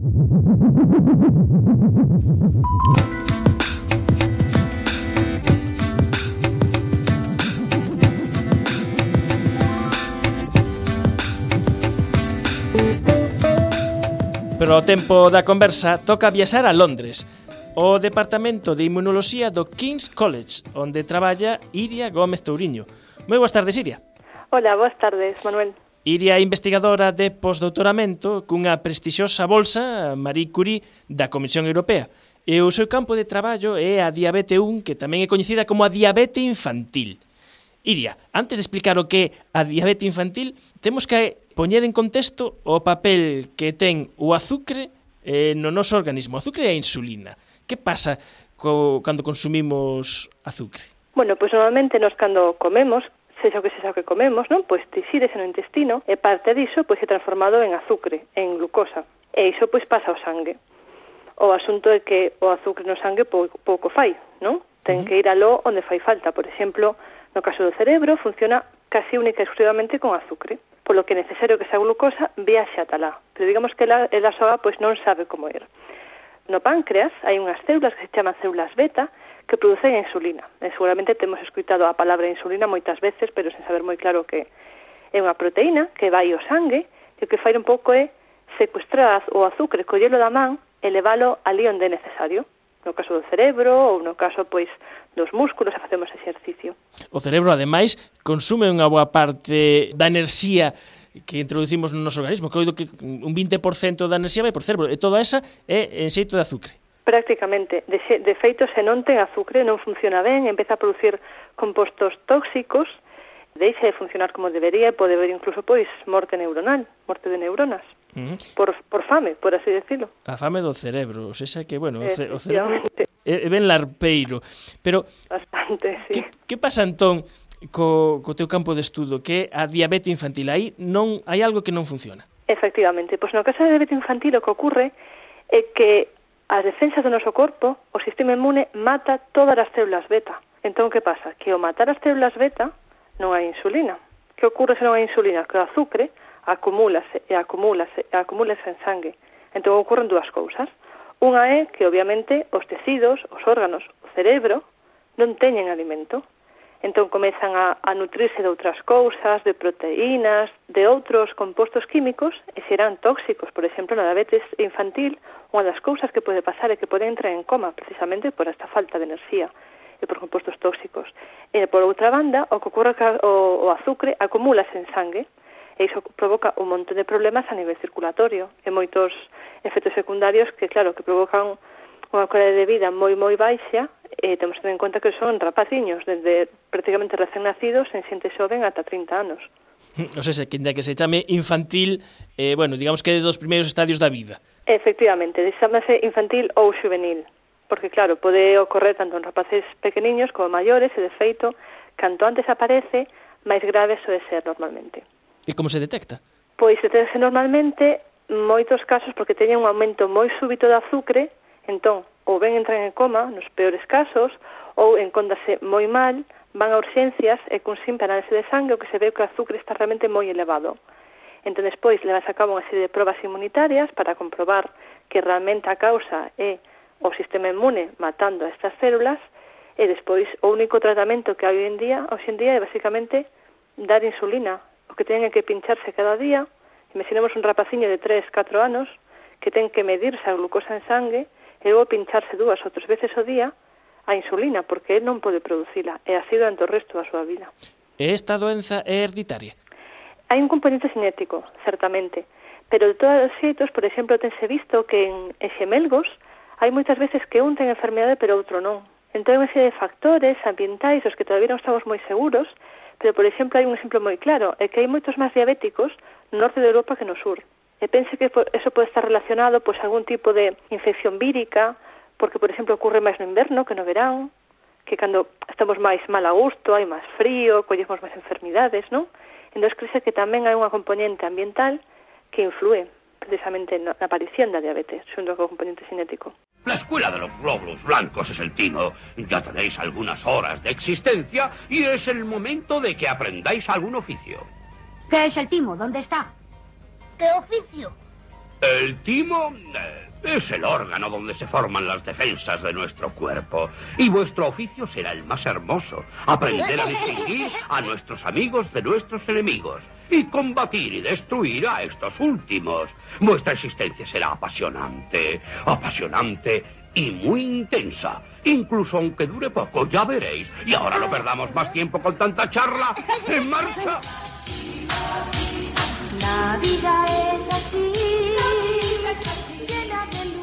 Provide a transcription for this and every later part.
Pero ao tempo da conversa toca viaxar a Londres, o Departamento de Inmunoloxía do King's College, onde traballa Iria Gómez Touriño. Moi boas tardes, Iria. Hola, boas tardes, Manuel. Iria investigadora de postdoutoramento cunha prestixiosa bolsa Marie Curie da Comisión Europea. E o seu campo de traballo é a diabete 1, que tamén é coñecida como a diabete infantil. Iria, antes de explicar o que é a diabete infantil, temos que poñer en contexto o papel que ten o azúcar eh, no noso organismo. O azúcar e a insulina. Que pasa co, cando consumimos azúcar? Bueno, pois pues, normalmente nos cando comemos sexa o que sexa o que comemos, non? Pois tisides no intestino e parte diso pois é transformado en azucre, en glucosa. E iso pois pasa ao sangue. O asunto é que o azucre no sangue pouco, pouco fai, non? Ten que ir aló onde fai falta. Por exemplo, no caso do cerebro funciona casi única e exclusivamente con azucre polo que é necesario que esa glucosa viaxe ata lá. Pero digamos que la, ela soa pois non sabe como ir. No páncreas hai unhas células que se chaman células beta que producen a insulina. E seguramente temos escuitado a palabra insulina moitas veces, pero sen saber moi claro que é unha proteína que vai ao sangue e o que fai un pouco é secuestrar o azúcar, collelo da man e leválo ali onde é necesario. No caso do cerebro ou no caso pois dos músculos e facemos exercicio. O cerebro, ademais, consume unha boa parte da enerxía que introducimos no noso organismo, que que un 20% da enerxía vai por cerebro, e toda esa é en xeito de azúcar. Prácticamente. De, de feito, se non ten azucre, non funciona ben, empeza a producir compostos tóxicos, deixa de funcionar como debería e pode haber incluso pois morte neuronal, morte de neuronas. Uh -huh. por, por fame, por así decirlo. A fame do cerebro, o sea que, bueno, o, ce, o cerebro é, é ben larpeiro. Pero, Bastante, sí. que, que pasa entón co, co teu campo de estudo, que a diabetes infantil, aí non hai algo que non funciona. Efectivamente, pois no caso da diabetes infantil o que ocorre é que as defensas do noso corpo, o sistema inmune mata todas as células beta. Entón, que pasa? Que ao matar as células beta non hai insulina. Que ocurre se non hai insulina? Que o azúcar acumúlase e acumúlase e acumúlase en sangue. Entón, ocurren dúas cousas. Unha é que, obviamente, os tecidos, os órganos, o cerebro, non teñen alimento. Entón comezan a, a nutrirse de outras cousas, de proteínas, de outros compostos químicos e serán tóxicos, por exemplo, na diabetes infantil, unha das cousas que pode pasar é que pode entrar en coma precisamente por esta falta de enerxía e por compostos tóxicos. E por outra banda, o que ocorre que o, o azucre acumulase en sangue e iso provoca un montón de problemas a nivel circulatorio e moitos efectos secundarios que, claro, que provocan unha calidade de vida moi moi baixa eh, e temos que ter en conta que son rapaciños desde prácticamente recén nacidos en xente xoven ata 30 anos. O sea, que, que se chame infantil, eh, bueno, digamos que dos primeiros estadios da vida. Efectivamente, chamase infantil ou juvenil, porque claro, pode ocorrer tanto en rapaces pequeniños como maiores, e de feito, canto antes aparece, máis grave soe ser normalmente. E como se detecta? Pois detecta normalmente moitos casos porque teñen un aumento moi súbito de azúcar Entón, ou ben entran en coma, nos peores casos, ou encóndase moi mal, van a urxencias e con simple análise de sangue o que se ve que o azúcar está realmente moi elevado. Entón, despois, levas a cabo unha serie de probas inmunitarias para comprobar que realmente a causa é o sistema inmune matando a estas células, e despois o único tratamento que hai hoxe en día, hoxe en día é basicamente dar insulina, o que teñen que pincharse cada día. Imaginemos un rapaciño de 3, 4 anos que ten que medirse a glucosa en sangue e houve pincharse dúas ou tres veces ao día a insulina porque non pode producila e así durante o resto da súa vida. E esta doenza é hereditaria? Hai un componente cinético, certamente, pero de todos os xeitos, por exemplo, tense visto que en, en xemelgos hai moitas veces que un ten enfermedade pero outro non. Entón, unha serie de factores ambientais os que todavía non estamos moi seguros, pero, por exemplo, hai un exemplo moi claro, é que hai moitos máis diabéticos no norte de Europa que no sur. E pense que eso pode estar relacionado pois, algún tipo de infección vírica, porque, por exemplo, ocurre máis no inverno que no verán, que cando estamos máis mal a gusto, hai máis frío, collemos máis enfermidades, non? Entón, crece que tamén hai unha componente ambiental que influe precisamente na aparición da diabetes, xunto co componente cinético. La escuela de los glóbulos blancos es el tino. Ya tenéis algunas horas de existencia y es el momento de que aprendáis algún oficio. ¿Qué es el timo? ¿Dónde está? ¿Qué oficio? El timo eh, es el órgano donde se forman las defensas de nuestro cuerpo. Y vuestro oficio será el más hermoso. Aprender a distinguir a nuestros amigos de nuestros enemigos. Y combatir y destruir a estos últimos. Vuestra existencia será apasionante. Apasionante y muy intensa. Incluso aunque dure poco, ya veréis. Y ahora no perdamos más tiempo con tanta charla. ¡En marcha! La vida es así.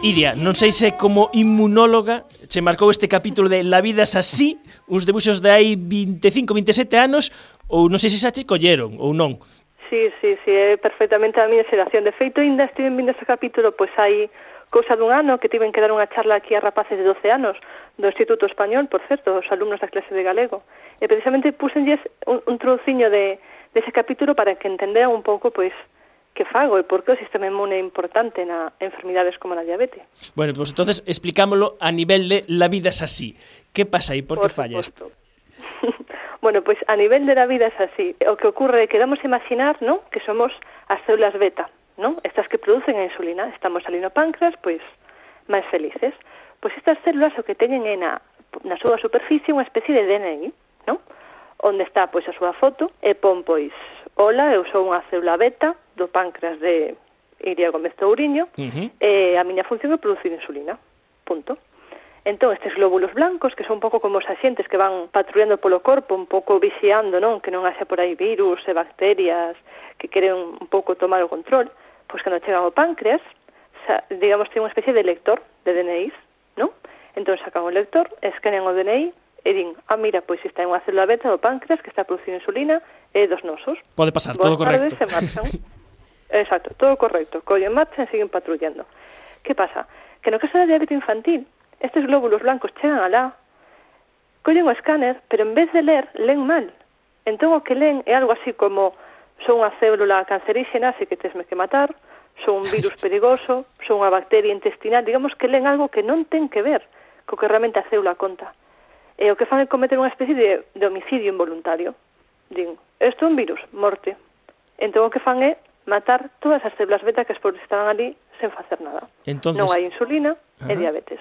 Iria, non sei se como inmunóloga che marcou este capítulo de La vida es así, uns debuxos de hai 25, 27 anos, ou non sei se xa che colleron ou non. Sí, sí, sí, é perfectamente a miña xeración. De feito, ainda estive vindo este capítulo, pois hai cousa dun ano que tiven que dar unha charla aquí a rapaces de 12 anos do Instituto Español, por certo, os alumnos da clase de galego. E precisamente pusenlles un, un trociño de, dese capítulo para que entenderan un pouco pois que fago e por que o sistema inmune é importante na enfermidades como a diabetes. Bueno, pois pues entonces explicámoslo a nivel de la vida es así. Que pasa aí? Por, por que falla isto? bueno, pois pues, a nivel de la vida es así. O que ocurre é que damos a imaginar, ¿no? que somos as células beta, ¿no? estas que producen a insulina. Estamos ali no páncreas, pois, pues, máis felices. Pois estas células o que teñen é na, na súa superficie unha especie de DNI, ¿no? onde está pois a súa foto e pon pois Ola, eu sou unha célula beta do páncreas de Iria Gómez Touriño uh -huh. e a miña función é producir insulina. Punto. Entón, estes glóbulos blancos, que son un pouco como os axentes que van patrullando polo corpo, un pouco vixiando, non? Que non haxa por aí virus e bacterias que queren un pouco tomar o control, pois cando chegan ao páncreas, xa, digamos, ten unha especie de lector de DNIs, non? Entón, sacan o lector, escanean o DNI, e din, ah, mira, pois está en unha célula beta do páncreas que está producindo insulina e dos nosos. Pode pasar, Boas todo correcto. Se marchan. Exacto, todo correcto. Collen marcha e siguen patrullando. Que pasa? Que no caso da diabetes infantil, estes glóbulos blancos chegan alá, collen o escáner, pero en vez de ler, len mal. Entón o que len é algo así como son unha célula cancerígena, así que tesme que matar, son un virus perigoso, son unha bacteria intestinal, digamos que len algo que non ten que ver co que realmente a célula conta e o que fan é cometer unha especie de, de homicidio involuntario. Din, isto é un virus, morte. Entón o que fan é matar todas as células beta que estaban ali sen facer nada. Entonces... Non hai insulina Ajá. e diabetes.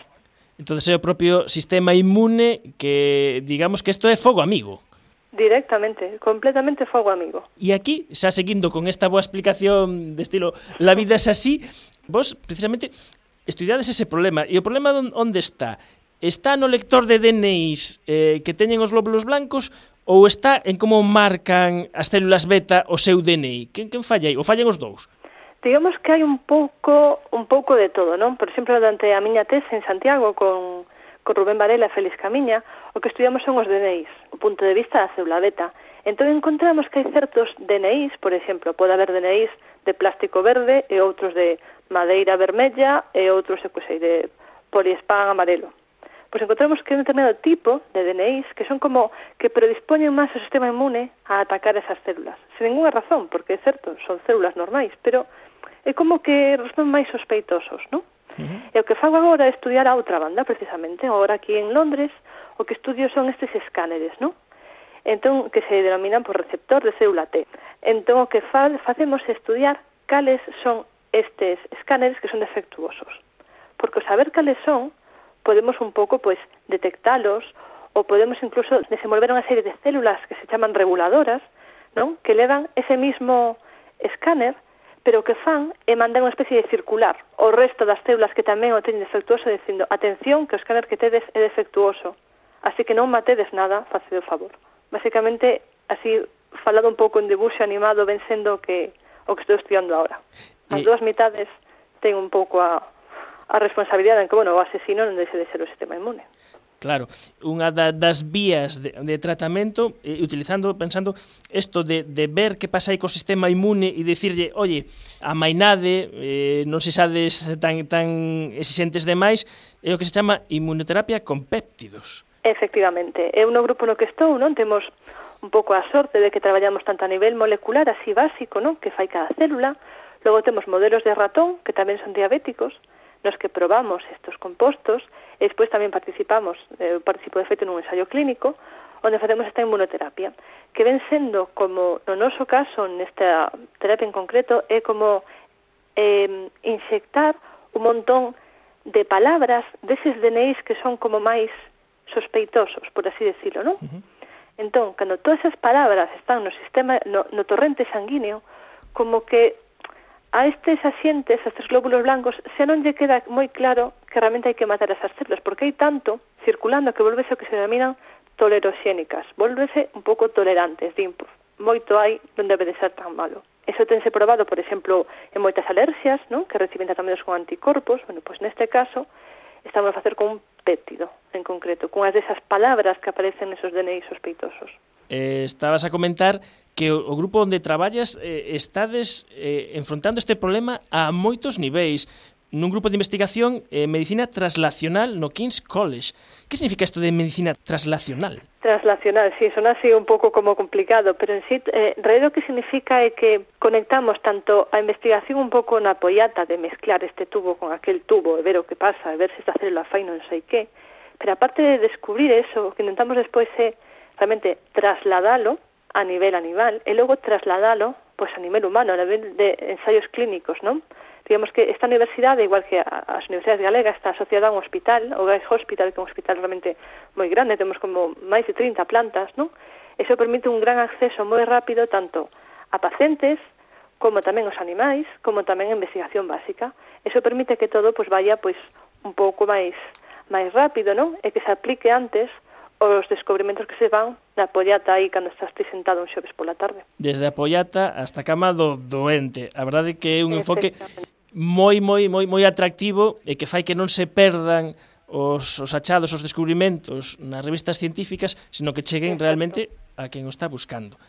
Entón é o propio sistema inmune que, digamos que isto é fogo amigo. Directamente, completamente fogo amigo. E aquí, xa seguindo con esta boa explicación de estilo La vida es así, vos precisamente estudiades ese problema. E o problema onde está? está no lector de DNIs eh, que teñen os glóbulos blancos ou está en como marcan as células beta o seu DNI? Quen, quen falla aí? Ou fallan os dous? Digamos que hai un pouco un pouco de todo, non? Por exemplo, durante a miña tese en Santiago con, con Rubén Varela e Félix Camiña, o que estudiamos son os DNIs, o punto de vista da célula beta. Entón encontramos que hai certos DNIs, por exemplo, pode haber DNIs de plástico verde e outros de madeira vermella e outros, eu que sei, de poliespán amarelo pois encontramos que un determinado tipo de DNIs que son como que predispoñen máis o sistema inmune a atacar esas células. Sen ninguna razón, porque é certo, son células normais, pero é como que son máis sospeitosos, non? Uh -huh. E o que fago agora é estudiar a outra banda, precisamente, agora aquí en Londres, o que estudio son estes escáneres, non? Entón, que se denominan por receptor de célula T. Entón, o que fa, facemos é estudiar cales son estes escáneres que son defectuosos. Porque o saber cales son podemos un pouco pois detectalos ou podemos incluso desenvolver unha serie de células que se chaman reguladoras, non? Que levan ese mismo escáner, pero que fan é mandar unha especie de circular o resto das células que tamén o teñen defectuoso dicindo, atención, que o escáner que tedes é defectuoso, así que non matedes nada, facede o favor. Basicamente, así falado un pouco en debuxo animado, ven sendo que o que estou estudiando agora. As e... dúas mitades ten un pouco a a responsabilidade en que, bueno, o asesino non deixe de ser o sistema inmune. Claro, unha da, das vías de, de tratamento, eh, utilizando, pensando, isto de, de ver que pasa aí co sistema inmune e dicirlle, oye, a mainade, eh, non se sades tan, tan exixentes demais, é o que se chama inmunoterapia con péptidos. Efectivamente, é un grupo no que estou, non temos un pouco a sorte de que traballamos tanto a nivel molecular, así básico, non? que fai cada célula, logo temos modelos de ratón, que tamén son diabéticos, los que probamos estos compostos e despois tamén participamos, eh, participo de feito nun ensayo clínico, onde facemos esta inmunoterapia, que ven sendo como, no noso caso, nesta terapia en concreto, é como eh, inyectar un montón de palabras deses DNIs que son como máis sospeitosos, por así decirlo, non? Uh -huh. Entón, cando todas esas palabras están no sistema, no, no torrente sanguíneo, como que a estes asientes, a estes glóbulos blancos, xa non lle queda moi claro que realmente hai que matar esas células, porque hai tanto circulando que volvese o que se denominan toleroxénicas, volvese un pouco tolerantes, din, moito hai non debe de ser tan malo. Eso tense probado, por exemplo, en moitas alerxias, non? que reciben tratamentos con anticorpos, bueno, pois neste caso estamos a facer con un péptido, en concreto, cunhas desas palabras que aparecen nesos DNI sospeitosos. Eh, estabas a comentar que o, o grupo onde traballas eh, estades eh, enfrontando este problema a moitos niveis nun grupo de investigación eh, Medicina Translacional no King's College. Que significa isto de Medicina Translacional? Translacional, sí, son así un pouco como complicado, pero en sí, eh, o que significa é que conectamos tanto a investigación un pouco na poiata de mezclar este tubo con aquel tubo, e ver o que pasa, e ver se esta célula fai non sei que, pero aparte de descubrir eso, o que intentamos despois é realmente trasladalo a nivel animal y luego trasladarlo pues a nivel humano, a nivel de ensayos clínicos, ¿no? Digamos que esta universidad, igual que as universidades galegas, está asociada a un hospital, o Gais Hospital, que é un hospital realmente moi grande, temos como máis de 30 plantas, ¿no? Eso permite un gran acceso moi rápido tanto a pacientes como tamén os animais, como tamén a investigación básica. Eso permite que todo pois vaya pois un pouco máis máis rápido, non? E que se aplique antes os descubrimentos que se van na Pollata aí cando estás ti sentado un xoves pola tarde. Desde a Pollata hasta a cama do doente. A verdade é que é un enfoque moi moi moi moi atractivo e que fai que non se perdan os, os achados, os descubrimentos nas revistas científicas, sino que cheguen Exacto. realmente a quen o está buscando.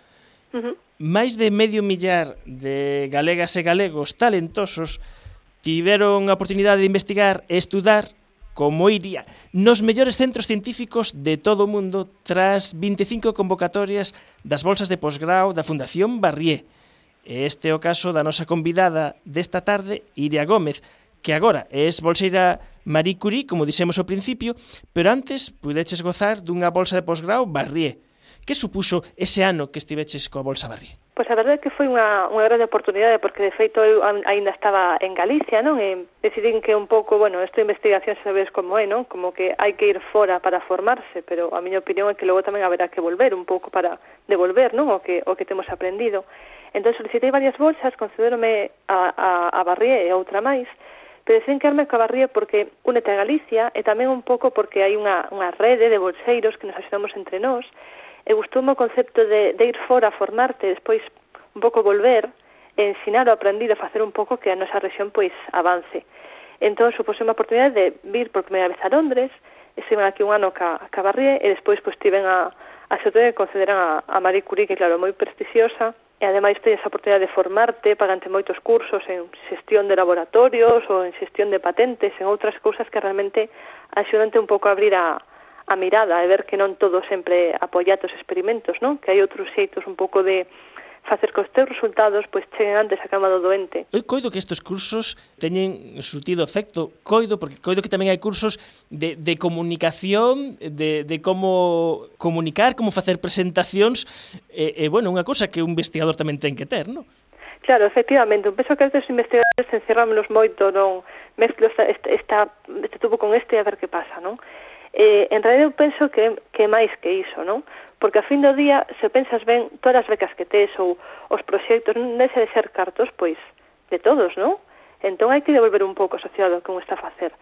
Uh -huh. Máis de medio millar de galegas e galegos talentosos tiveron a oportunidade de investigar e estudar como iría nos mellores centros científicos de todo o mundo tras 25 convocatorias das bolsas de posgrau da Fundación Barrié. Este é o caso da nosa convidada desta tarde, Iria Gómez, que agora é bolseira Marie Curie, como dixemos ao principio, pero antes pudeches gozar dunha bolsa de posgrau Barrié. Que supuxo ese ano que estiveches coa bolsa Barrié? Pois a verdade é que foi unha, unha grande oportunidade porque de feito eu aínda estaba en Galicia, non? E eh, decidín que un pouco, bueno, esta investigación sabes como é, non? Como que hai que ir fora para formarse, pero a miña opinión é que logo tamén haberá que volver un pouco para devolver, non? O que, o que temos aprendido. Entón solicitei varias bolsas, concederome a, a, a Barrié e outra máis, pero decidín quedarme coa Barrié porque únete a Galicia e tamén un pouco porque hai unha, unha rede de bolseiros que nos axudamos entre nós, e gustoume o concepto de, de ir fora a formarte, despois un pouco volver, e ensinar o aprendido a facer un pouco que a nosa región pois avance. Entón, supose unha oportunidade de vir por primeira vez a Londres, estive aquí un ano ca, ca Barrié, e despois pois tiven a, a sorte de concederan a, a Marie Curie, que claro, moi prestixiosa, e ademais tens a oportunidade de formarte pagante moitos cursos en xestión de laboratorios ou en xestión de patentes, en outras cousas que realmente axudante un pouco a abrir a, a mirada e ver que non todo sempre apoiate os experimentos, non? Que hai outros xeitos un pouco de facer que os teus resultados pois cheguen antes a cama do doente. Eu coido que estes cursos teñen surtido efecto, coido, porque coido que tamén hai cursos de, de comunicación, de, de como comunicar, como facer presentacións, e, e bueno, unha cousa que un investigador tamén ten que ter, non? Claro, efectivamente, un peso que estes investigadores encerrámonos moito, non? Mezclo esta, esta, esta, este tubo con este a ver que pasa, non? Eh, en realidad eu penso que, que máis que iso, non? Porque a fin do día, se pensas ben, todas as becas que tes ou os proxectos, non deixa de ser cartos, pois, de todos, non? Entón hai que devolver un pouco asociado como está a facer.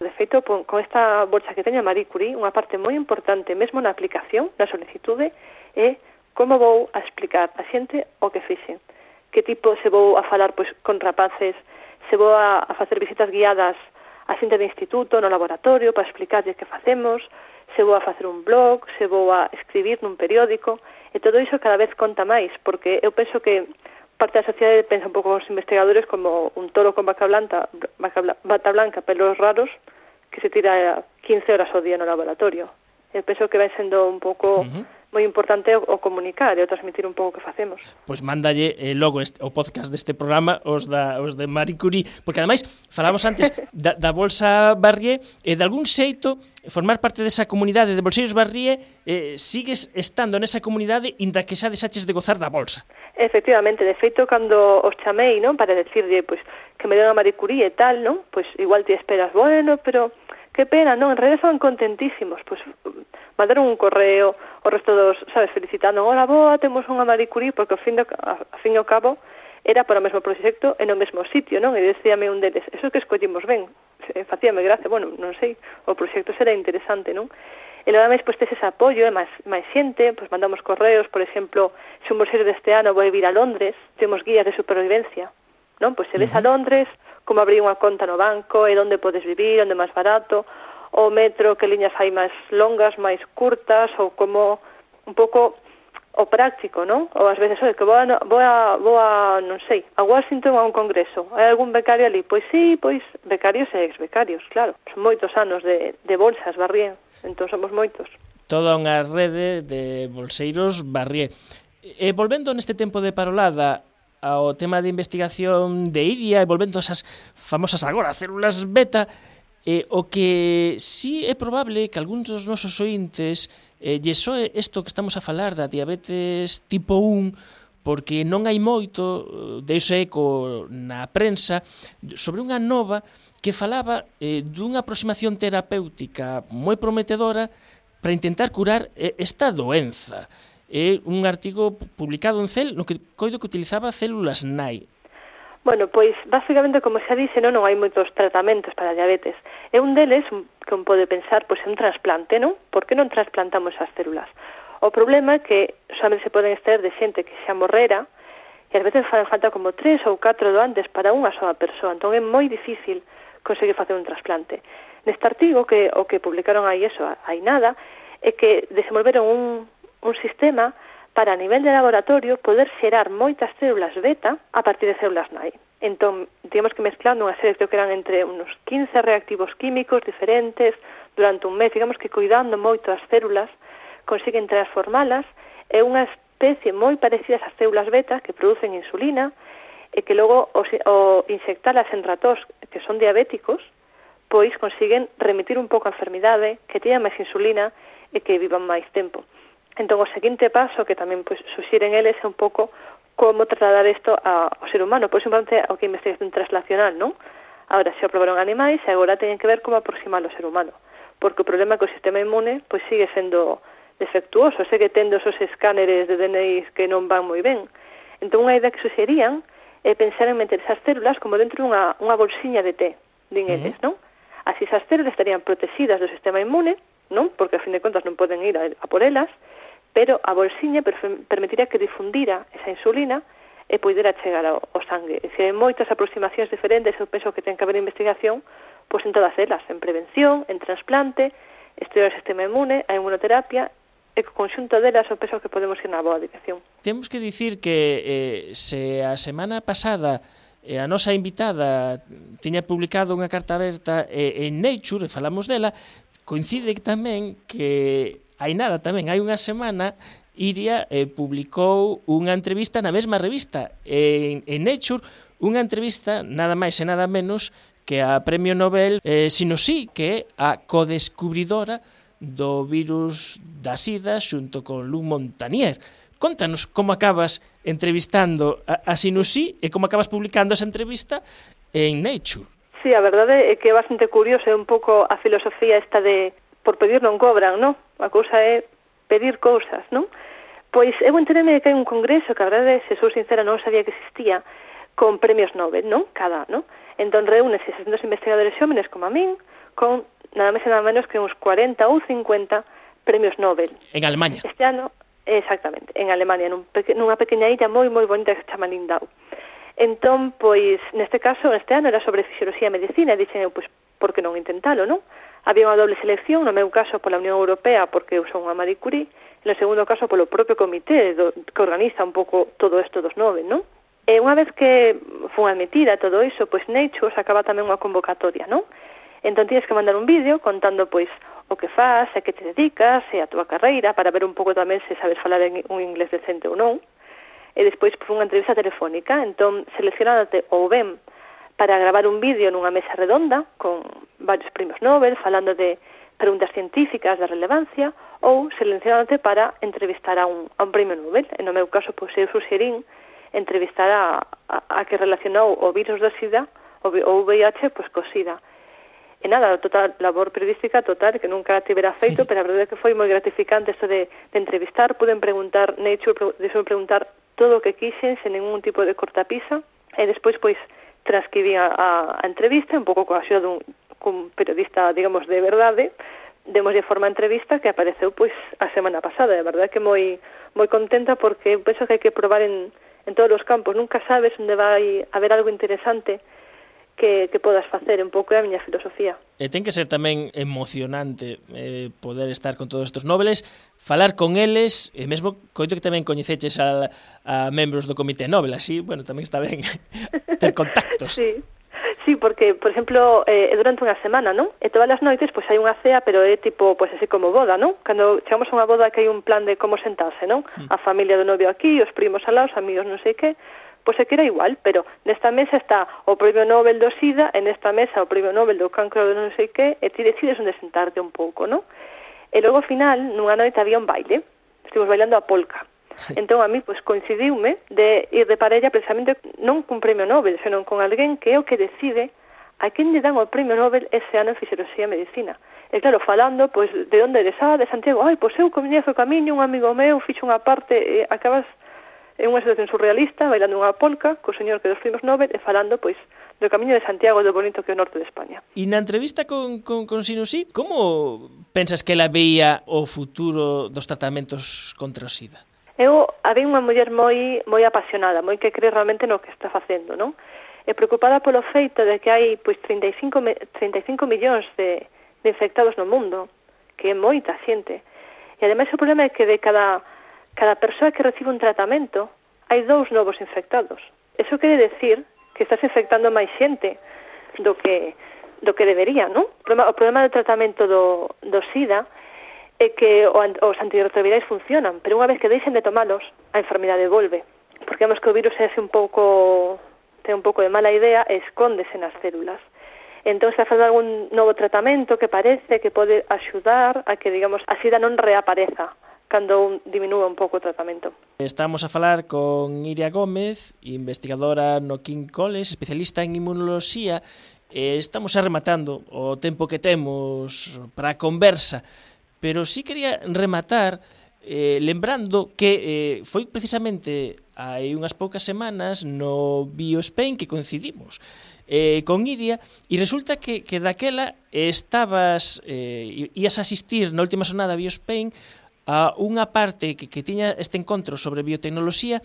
De feito, con esta bolsa que teña Marie Curie, unha parte moi importante, mesmo na aplicación, na solicitude, é como vou a explicar a xente o que fixe. Que tipo se vou a falar pois, con rapaces, se vou a, a facer visitas guiadas a xente do instituto, no laboratorio, para explicarlle que facemos, se vou a facer un blog, se vou a escribir nun periódico, e todo iso cada vez conta máis, porque eu penso que parte da sociedade pensa un pouco os investigadores como un toro con vaca blanca, bata blanca, pelos raros, que se tira 15 horas ao día no laboratorio. Eu penso que vai sendo un pouco uh -huh moi importante é o comunicar e o transmitir un pouco o que facemos. Pois mándalle eh, logo este, o podcast deste programa os da os de Marie Curie, porque ademais falamos antes da, da Bolsa Barrié e de algún xeito formar parte desa comunidade de Bolseiros Barrié eh, sigues estando nesa comunidade inda que xa desaches de gozar da bolsa. Efectivamente, de feito cando os chamei, non, para decirlle pois que me deu a Marie Curie e tal, non? Pois igual te esperas, bueno, pero que pena, non, en realidad estaban contentísimos, pois mandaron un correo o resto dos, sabes, felicitando, hola, boa, temos unha Marie Curie, porque ao fin, do, ao fin e ao cabo era para o mesmo proxecto e no mesmo sitio, non? E decíame un deles, eso que escollimos ben, eh, facíame gracia, bueno, non sei, o proxecto será interesante, non? E nada máis, pois, tes ese apoio, e máis, máis xente, pois mandamos correos, por exemplo, se un bolseiro deste ano vai vir a Londres, temos guías de supervivencia, non? Pois se ves a Londres, como abrir unha conta no banco e onde podes vivir, onde máis barato, o metro, que liñas hai máis longas, máis curtas, ou como un pouco o práctico, non? Ou ás veces, oi, que vou a, vou a, vou a non sei, a Washington a un congreso. Hai algún becario ali? Pois sí, pois becarios e exbecarios, claro. Son moitos anos de, de bolsas, barrié. Entón somos moitos. Toda unha rede de bolseiros barrié. E volvendo neste tempo de parolada, ao tema de investigación de Iria e volvendo esas famosas agora células beta, eh, o que sí é probable que algúns dos nosos ointes eh, lle soe isto que estamos a falar da diabetes tipo 1 porque non hai moito eh, deuse eco na prensa sobre unha nova que falaba eh, dunha aproximación terapéutica moi prometedora para intentar curar eh, esta doenza é un artigo publicado en Cel, no que coido que utilizaba células NAI. Bueno, pois basicamente como xa dixe, non, non hai moitos tratamentos para a diabetes. E un deles, que un pode pensar, pois é un trasplante, non? Por que non trasplantamos as células? O problema é que solamente se poden extraer de xente que xa morrera, e ás veces fan falta como tres ou catro doantes para unha soa persoa, entón é moi difícil conseguir facer un trasplante. Neste artigo que o que publicaron aí eso, hai nada, é que desenvolveron un un sistema para a nivel de laboratorio poder xerar moitas células beta a partir de células nai. Entón, digamos que mezclando unha serie, creo que eran entre unos 15 reactivos químicos diferentes durante un mes, digamos que cuidando moito as células, consiguen transformalas é unha especie moi parecida ás células beta que producen insulina e que logo o, o insectalas en ratos que son diabéticos, pois consiguen remitir un pouco a enfermidade, que teñan máis insulina e que vivan máis tempo. Entón, o seguinte paso que tamén pois, suxiren eles é un pouco como trasladar isto ao ser humano. Por exemplo, o que investigación translacional, non? Ahora, se aprobaron animais, e agora teñen que ver como aproximar ao ser humano. Porque o problema é que o sistema inmune pois sigue sendo defectuoso, segue tendo esos escáneres de DNI que non van moi ben. Entón, unha idea que suxerían é pensar en meter esas células como dentro dunha unha bolsiña de té, din eles, non? Así esas células estarían protegidas do sistema inmune, non? Porque, a fin de contas, non poden ir a, a por elas, pero a bolsiña permitiría que difundira esa insulina e poidera chegar ao, ao sangue. E se hai moitas aproximacións diferentes, eu penso que ten que haber investigación pois en todas elas, en prevención, en trasplante, estudiar o sistema inmune, a inmunoterapia e co conxunto delas eu penso que podemos ir na boa dirección. Temos que dicir que eh, se a semana pasada eh, a nosa invitada tiña publicado unha carta aberta eh, en Nature, e falamos dela, coincide tamén que hai nada tamén, hai unha semana Iria eh, publicou unha entrevista na mesma revista en, en Nature, unha entrevista nada máis e nada menos que a Premio Nobel eh, Sinosí, que é a codescubridora do virus da sida xunto con Lou Montagnier. Contanos como acabas entrevistando a, a Sinusí e como acabas publicando esa entrevista en Nature. Sí, a verdade é que é bastante curioso, é un pouco a filosofía esta de por pedir non cobran, non? A cousa é pedir cousas, non? Pois eu entereme que hai un congreso que a verdade, se sou sincera, non sabía que existía con premios Nobel, non? Cada non? Entón reúnese 600 investigadores xómenes como a min con nada máis e nada menos que uns 40 ou 50 premios Nobel. En Alemania. Este ano, exactamente, en Alemania, nun peque, nunha pequena illa moi moi bonita que se chama Lindau. Entón, pois, neste caso, este ano era sobre fisioloxía e medicina, e dixen eu, pois, por que non intentalo, non? Había unha doble selección, no meu caso pola Unión Europea, porque eu son unha Marie Curie, e no segundo caso polo propio comité do, que organiza un pouco todo isto dos nove, non? E unha vez que fun admitida todo iso, pois Nature sacaba tamén unha convocatoria, non? Entón tienes que mandar un vídeo contando pois o que faz, a que te dedicas, e a túa carreira, para ver un pouco tamén se sabes falar en un inglés decente ou non. E despois pues, unha entrevista telefónica, entón seleccionándote ou ben para gravar un vídeo nunha mesa redonda con varios premios Nobel falando de preguntas científicas de relevancia ou seleccionándote para entrevistar a un, a un premio Nobel. En o meu caso, pois, eu suxerín entrevistar a, a, a que relacionou o virus da SIDA, o, o VIH, pois, co SIDA. E nada, total, labor periodística total que nunca tivera feito, sí. pero a verdade é que foi moi gratificante isto de, de entrevistar, puden preguntar, Nature, deixou preguntar todo o que quixen, sen ningún tipo de cortapisa, e despois, pois, transcribí a, a entrevista, un pouco coa axuda dun cun periodista, digamos, de verdade, demos de forma entrevista que apareceu pois a semana pasada, de verdade que moi moi contenta porque penso que hai que probar en, en todos os campos, nunca sabes onde vai haber algo interesante que, que podas facer, un pouco é a miña filosofía. E ten que ser tamén emocionante eh, poder estar con todos estes nobles, falar con eles, e mesmo coito que tamén coñeceches a, a membros do Comité Nobel, así, bueno, tamén está ben ter contactos. sí, Sí, porque, por exemplo, eh, durante unha semana, non? E eh, todas as noites, pois, hai unha cea, pero é tipo, pois, así como boda, non? Cando chegamos a unha boda que hai un plan de como sentarse, non? Mm. A familia do novio aquí, os primos alá, os amigos non sei que, pois é que era igual, pero nesta mesa está o premio Nobel do SIDA, e nesta mesa o premio Nobel do cancro do non sei que, e eh, ti decides onde sentarte un pouco, non? E logo ao final, nunha noite había un baile, estivemos bailando a polca, Entón a mí pois coincidiume de ir de parella precisamente non cun premio Nobel, senón con alguén que é o que decide a quen lle dan o premio Nobel ese ano en Fisioloxía e Medicina. E claro, falando, pois, de onde eres, ah, de Santiago, ai, pois eu coñezo o camiño, un amigo meu fixo unha parte, e acabas en unha situación surrealista, bailando unha polca, co señor que dos primos Nobel, e falando, pois, do camiño de Santiago do bonito que é o norte de España. E na entrevista con, con, con Sinusí, como pensas que ela veía o futuro dos tratamentos contra o SIDA? Eu había unha muller moi moi apasionada, moi que cree realmente no que está facendo, non? E preocupada polo feito de que hai pois 35 35 millóns de de infectados no mundo, que é moita xente. E ademais o problema é que de cada cada persoa que recibe un tratamento, hai dous novos infectados. Eso quere decir que estás infectando máis xente do que do que debería, non? O problema, o problema do tratamento do, do SIDA é que os antirretrovirais funcionan, pero unha vez que deixen de tomalos, a enfermidade volve. Porque vemos que o virus é así un pouco ten un pouco de mala idea e escóndese nas células. Entón, se faz algún novo tratamento que parece que pode axudar a que, digamos, a sida non reapareza cando diminúa un pouco o tratamento. Estamos a falar con Iria Gómez, investigadora no King College, especialista en inmunoloxía, e estamos arrematando o tempo que temos para a conversa. Pero sí quería rematar eh, lembrando que eh, foi precisamente hai unhas poucas semanas no Biospain que coincidimos eh, con Iria e resulta que, que daquela estabas eh, ías asistir na última sonada a Biospain a unha parte que, que tiña este encontro sobre biotecnoloxía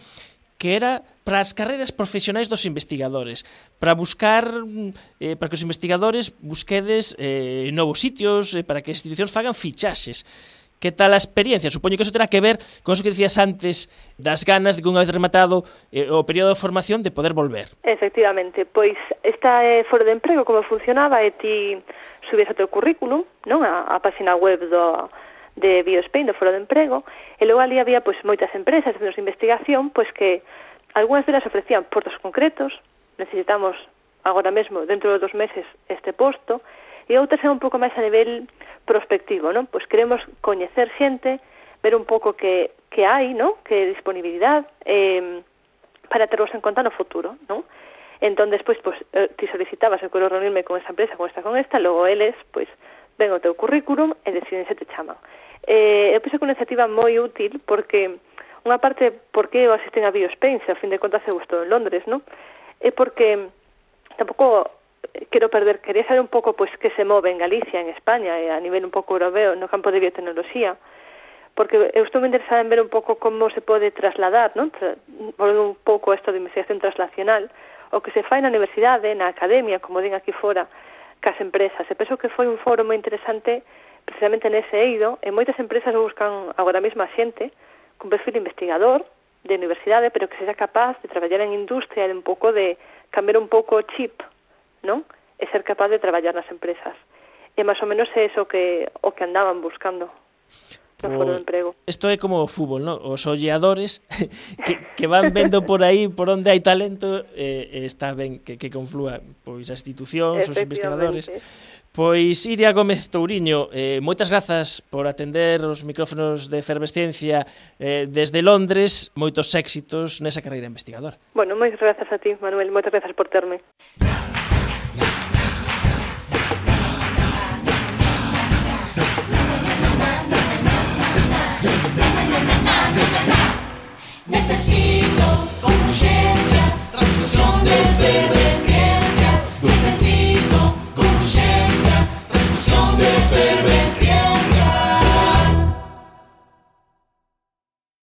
que era para as carreiras profesionais dos investigadores, para buscar mm, eh, para que os investigadores busquedes eh, novos sitios, eh, para que as institucións fagan fichaxes. Que tal a experiencia? Supoño que eso terá que ver con eso que decías antes das ganas de que unha vez rematado eh, o período de formación de poder volver. Efectivamente, pois esta eh, é foro de emprego como funcionaba e ti subías o teu currículum non? A, a página web do, de Biospain, do Foro de Emprego, e logo ali había pois moitas empresas, centros de investigación, pois que algunhas delas ofrecían postos concretos, necesitamos agora mesmo, dentro de dos meses, este posto, e outras é un pouco máis a nivel prospectivo, non? Pois queremos coñecer xente, ver un pouco que, que hai, non? Que disponibilidade, eh, para terlos en conta no futuro, non? Entón, despois, pois, ti solicitabas, eu quero reunirme con esta empresa, con esta, con esta, logo eles, pois, ven o teu currículum e deciden se te chaman. Eh, eu penso que é unha iniciativa moi útil porque unha parte por que eu asisten a Biospain, se a fin de contas eu estou en Londres, non? É porque tampouco quero perder, quería saber un pouco pois que se move en Galicia, en España e a nivel un pouco europeo no campo de biotecnoloxía, porque eu estou interesada en ver un pouco como se pode trasladar, non? Tra volvendo un pouco a isto de investigación translacional, o que se fai na universidade, na academia, como din aquí fora, cas empresas. E penso que foi un foro moi interesante precisamente nese eido, e moitas empresas buscan agora mesmo a xente con perfil investigador de universidade, pero que sexa capaz de traballar en industria e un pouco de cambiar un pouco o chip, non? E ser capaz de traballar nas empresas. E máis ou menos é eso que o que andaban buscando no foro de emprego. Isto é como o fútbol, non? Os olleadores que, que van vendo por aí por onde hai talento eh, eh está ben que, que conflúa pois as institucións, os investigadores. Pois Iria Gómez Touriño, eh, moitas grazas por atender os micrófonos de Efervesciencia eh, desde Londres, moitos éxitos nesa carreira investigadora. Bueno, moitas grazas a ti, Manuel, moitas grazas por terme. Necesito conciencia, transfusión de verdad.